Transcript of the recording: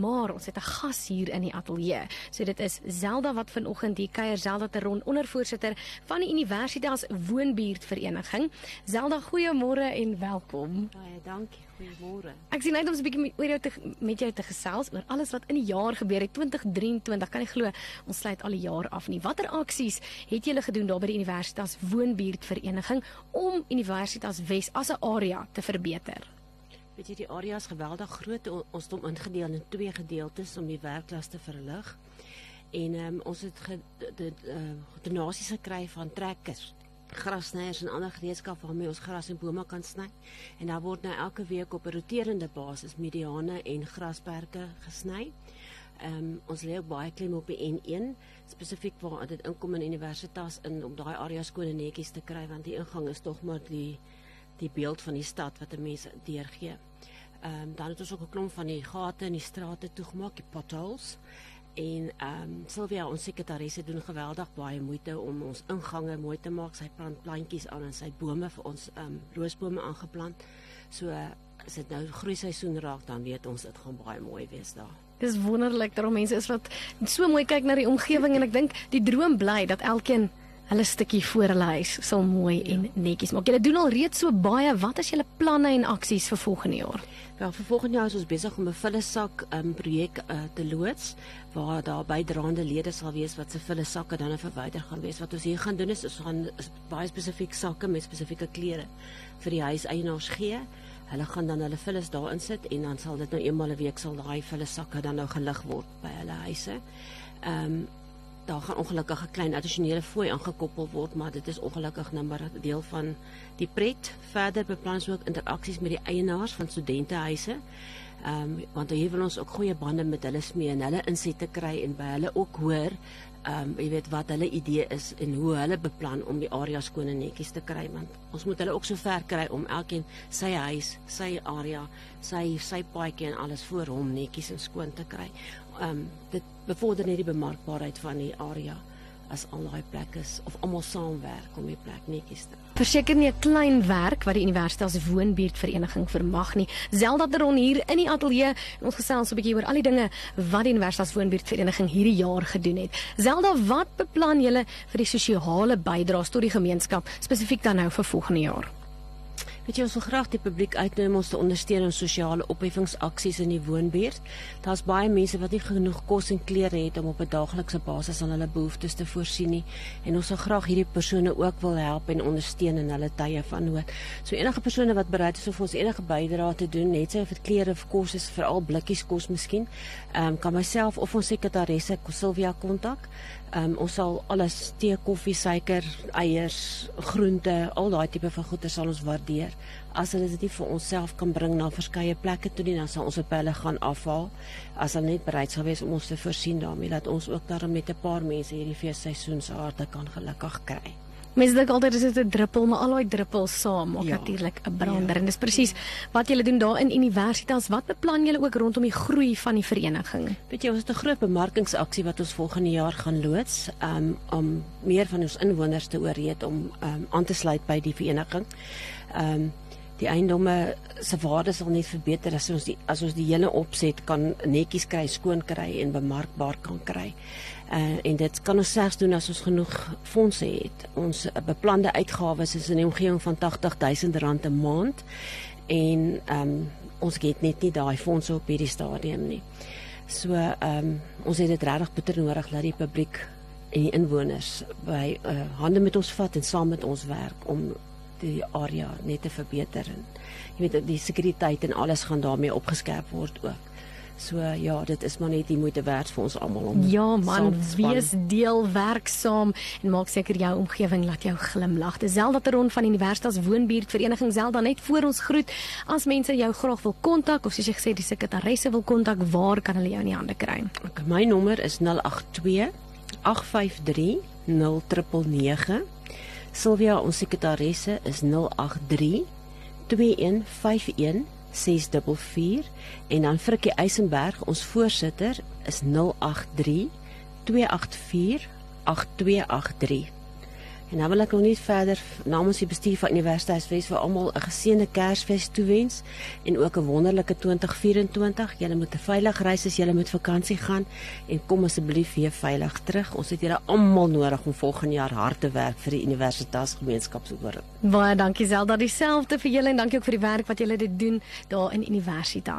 Maar ons het 'n gas hier in die ateljee. So dit is Zelda wat vanoggend hier kuier Zelda Teron, ondervoorsitter van die Universitas Woonbuurtvereniging. Zelda, goeiemôre en welkom. Baie dankie. Goeiemôre. Ek sien net om 'n bietjie oor jou te met jou te gesels oor alles wat in die jaar gebeur het 2023. Kan jy glo ons sluit al die jaar af nie. Watter aksies het julle gedoen daar by die Universitas Woonbuurtvereniging om Universitas Wes as 'n area te verbeter? Weet jy die area is geweldig groot. Ons het hom ingedeel in twee gedeeltes om die werkklas te verlig. En um, ons het dit uh, donasies gekry van trekkers grasnyers en ander gereedskap waarmee ons gras en bome kan sny. En daar word nou elke week op 'n roterende basis mediane en grasperke gesny. Ehm um, ons lê ook baie klem op die N1 spesifiek waar dit inkom in universitas in om daai areas skone netjies te kry want die ingang is tog maar die die beeld van die stad wat 'n mens deurgee. Ehm um, dan het ons ook 'n klomp van die gate in die strate toegemaak, die potholes. En ehm um, Silvia ons sekretaresse doen geweldig baie moeite om ons ingange mooi te maak. Sy plant plantjies aan en sy bome vir ons ehm um, roosbome aangeplant. So as dit nou groei seisoen raak dan weet ons dit gaan baie mooi wees daar. Dis wonderlik dat mense is wat so mooi kyk na die omgewing en ek dink die droom bly dat elkeen hulle stukkie voor hulle huis sal mooi ja. en netjies maak. Julle doen al reeds so baie. Wat is julle planne en aksies vir volgende jaar? Wel, vir volgende jaar is ons besig om 'n vullesak um, projek uh, te loods waar daar bydraende lede sal wees wat se vulle sakke dan verwyder gaan wees. Wat ons hier gaan doen is ons gaan baie spesifiek sakke met spesifieke klere vir die huiseienaars gee. Hulle gaan dan hulle vulles daarin sit en dan sal dit nou eenmal 'n week sal daai vulle sakke dan nou gelig word by hulle huise. Ehm um, daar gaan ongelukkig 'n klein addisionele fooi aangekoppel word, maar dit is ongelukkig nou maar 'n deel van die pret. Verder beplan ons ook interaksies met die eienaars van studentehuise. Ehm um, want hier wil ons ook goeie bande met hulle smee en hulle insette kry en by hulle ook hoor ehm um, jy weet wat hulle idee is en hoe hulle beplan om die area skoon en netjies te kry want ons moet hulle ook so ver kry om elkeen sy huis, sy area, sy sy paadjie en alles voor hom netjies en skoon te kry. Ehm um, dit bevorder net die bemarkbaarheid van die area as al daai plekke is of almal saamwerk om die plek netjies te Verseker nie 'n klein werk wat die Universiteit se woonbuurtvereniging vermag nie. Zelda Dron hier in die ateljee en ons gesels 'n bietjie oor al die dinge wat die Universiteit se woonbuurtvereniging hierdie jaar gedoen het. Zelda, wat beplan julle vir die sosiale bydraes tot die gemeenskap spesifiek dan nou vir volgende jaar? Weet jy ons wil graag die publiek uitnooi om ons te ondersteun in sosiale opheffingsaksies in die woonbuurt. Daar's baie mense wat nie genoeg kos en klere het om op 'n daaglikse basis aan hulle behoeftes te voorsien nie en ons sal graag hierdie persone ook wil help en ondersteun in hulle tye van nood. So enige persone wat bereid is om vir ons enige bydrae te doen, net sy vir klere of kos is veral blikkies kos miskien, ehm um, kan myself of ons sekretaresse Silvia kontak. Ehm um, ons sal alles tee, koffie, suiker, eiers, groente, al daai tipe van goeder sal ons waardeer as hulle dit nie vir onsself kan bring na verskeie plekke toe nie dan sal ons op hulle gaan afhaal as hulle net bereid sal wees om ons te voorsien daarmee dat ons ook daarmee met 'n paar mense hierdie feesseisoen se aarde kan gelukkig kry. Mense dink altyd dis 'n druppel, maar al daai druppels saam maak ja. natuurlik 'n brander ja. en dis presies wat julle doen daar in universiteits. Wat beplan julle ook rondom die groei van die vereniging? Weet jy, ons het 'n groot bemarkingsaksie wat ons volgende jaar gaan loods, um, om meer van ons inwoners te ooreed om um, aan te sluit by die vereniging. Ehm um, die eiendomme se waarde sal net verbeter as ons die as ons die hele opset kan netjies kry, skoon kry en bemarkbaar kan kry. Uh, en dit kan ons slegs doen as ons genoeg fondse het. Ons beplande uitgawes is in die omgewing van R80000 'n maand en ehm um, ons het net nie daai fondse op hierdie stadium nie. So ehm um, ons het dit regtig bitter nodig dat die publiek en die inwoners by uh, hande met ons vat en saam met ons werk om die area net te verbeter en jy weet die sekuriteit en alles gaan daarmee opgeskerp word ook. So ja, dit is maar net die moeite werd vir ons almal om Ja man, wees deel werksaam en maak seker jou omgewing laat jou glimlag. Dis Zelda Teron van Universitas Woonbuurt Vereniging Zelda net voor ons groet. As mense jou graag wil kontak of soos jy gesê die sekretaresse wil kontak, waar kan hulle jou in die hande kry? Okay, my nommer is 082 853 0999. Sylvia, ons sekretaresse is 083 2151 644 en dan Frikkie Eisenberg, ons voorsitter is 083 284 8283. En dan wil ek nog net verder namens die bestuur van Universiteitswes vir almal 'n geseënde Kersfees toewens en ook 'n wonderlike 2024. Julle moet 'n veilige reis as julle met vakansie gaan en kom asseblief weer veilig terug. Ons het julle almal nodig om volgende jaar hard te werk vir die universiteitsgemeenskapsoor. Baie dankie Zelda, dieselfde vir julle en dankie ook vir die werk wat julle dit doen daar in universiteit.